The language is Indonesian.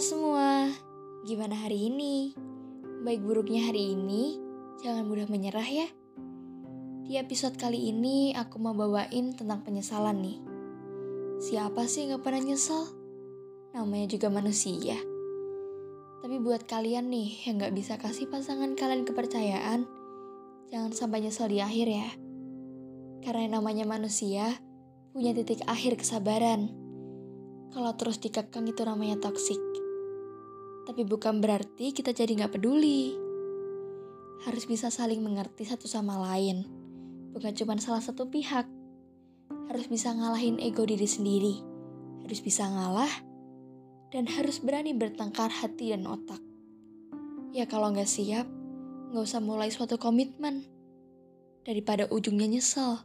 Semua, gimana hari ini? Baik buruknya hari ini, jangan mudah menyerah ya. Di episode kali ini aku mau bawain tentang penyesalan nih. Siapa sih gak pernah nyesel? Namanya juga manusia. Tapi buat kalian nih yang gak bisa kasih pasangan kalian kepercayaan, jangan sampai nyesel di akhir ya. Karena yang namanya manusia punya titik akhir kesabaran. Kalau terus dikekang itu namanya toksik. Tapi bukan berarti kita jadi nggak peduli. Harus bisa saling mengerti satu sama lain. Bukan cuma salah satu pihak. Harus bisa ngalahin ego diri sendiri. Harus bisa ngalah. Dan harus berani bertengkar hati dan otak. Ya kalau nggak siap, nggak usah mulai suatu komitmen. Daripada ujungnya nyesel.